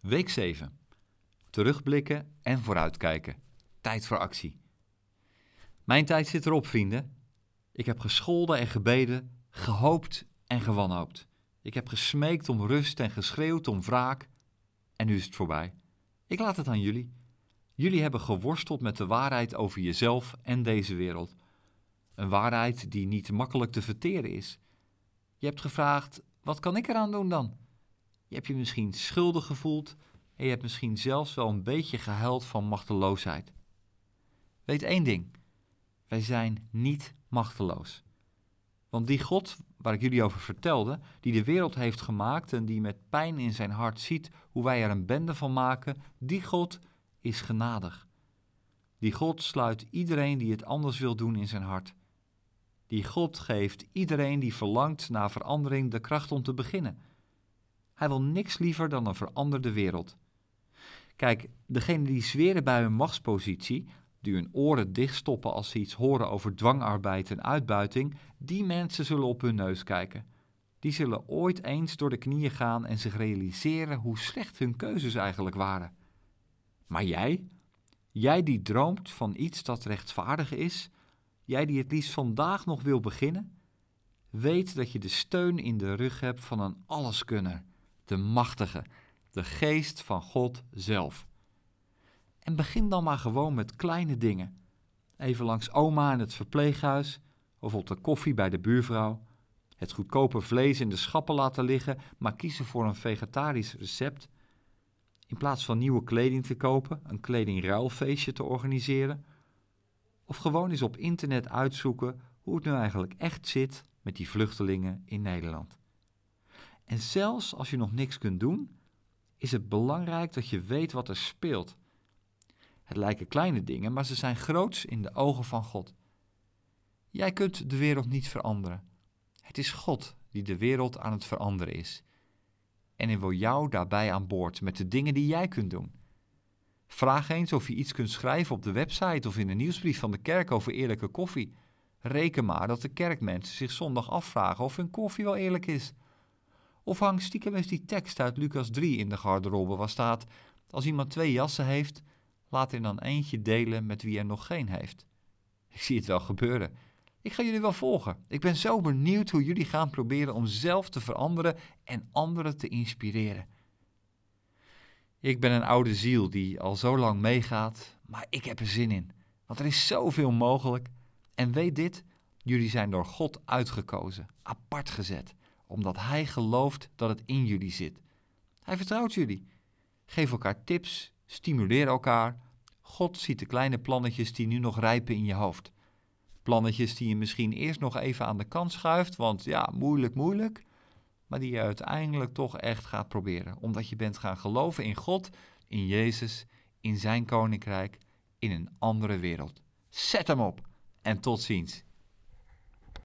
Week 7. Terugblikken en vooruitkijken. Tijd voor actie. Mijn tijd zit erop, vrienden. Ik heb gescholden en gebeden, gehoopt en gewanhoopt. Ik heb gesmeekt om rust en geschreeuwd om wraak. En nu is het voorbij. Ik laat het aan jullie. Jullie hebben geworsteld met de waarheid over jezelf en deze wereld. Een waarheid die niet makkelijk te verteren is. Je hebt gevraagd: wat kan ik eraan doen dan? Je hebt je misschien schuldig gevoeld en je hebt misschien zelfs wel een beetje gehuild van machteloosheid. Weet één ding: wij zijn niet machteloos. Want die God waar ik jullie over vertelde, die de wereld heeft gemaakt en die met pijn in zijn hart ziet hoe wij er een bende van maken, die God is genadig. Die God sluit iedereen die het anders wil doen in zijn hart. Die God geeft iedereen die verlangt naar verandering de kracht om te beginnen. Hij wil niks liever dan een veranderde wereld. Kijk, degenen die zweren bij hun machtspositie, die hun oren dichtstoppen als ze iets horen over dwangarbeid en uitbuiting, die mensen zullen op hun neus kijken. Die zullen ooit eens door de knieën gaan en zich realiseren hoe slecht hun keuzes eigenlijk waren. Maar jij, jij die droomt van iets dat rechtvaardig is, jij die het liefst vandaag nog wil beginnen, weet dat je de steun in de rug hebt van een alleskunner, de machtige, de geest van God zelf. En begin dan maar gewoon met kleine dingen. Even langs oma in het verpleeghuis of op de koffie bij de buurvrouw. Het goedkope vlees in de schappen laten liggen, maar kiezen voor een vegetarisch recept. In plaats van nieuwe kleding te kopen, een kledingruilfeestje te organiseren. Of gewoon eens op internet uitzoeken hoe het nu eigenlijk echt zit met die vluchtelingen in Nederland. En zelfs als je nog niks kunt doen, is het belangrijk dat je weet wat er speelt. Het lijken kleine dingen, maar ze zijn groots in de ogen van God. Jij kunt de wereld niet veranderen. Het is God die de wereld aan het veranderen is. En hij wil jou daarbij aan boord met de dingen die jij kunt doen. Vraag eens of je iets kunt schrijven op de website of in de nieuwsbrief van de kerk over eerlijke koffie. Reken maar dat de kerkmensen zich zondag afvragen of hun koffie wel eerlijk is. Of hang stiekem eens die tekst uit Lucas 3 in de garderobe waar staat: Als iemand twee jassen heeft, laat er dan eentje delen met wie er nog geen heeft. Ik zie het wel gebeuren. Ik ga jullie wel volgen. Ik ben zo benieuwd hoe jullie gaan proberen om zelf te veranderen en anderen te inspireren. Ik ben een oude ziel die al zo lang meegaat, maar ik heb er zin in. Want er is zoveel mogelijk. En weet dit, jullie zijn door God uitgekozen, apart gezet, omdat Hij gelooft dat het in jullie zit. Hij vertrouwt jullie. Geef elkaar tips, stimuleer elkaar. God ziet de kleine plannetjes die nu nog rijpen in je hoofd. Plannetjes die je misschien eerst nog even aan de kant schuift, want ja, moeilijk, moeilijk. Maar die je uiteindelijk toch echt gaat proberen, omdat je bent gaan geloven in God, in Jezus, in Zijn koninkrijk, in een andere wereld. Zet hem op en tot ziens.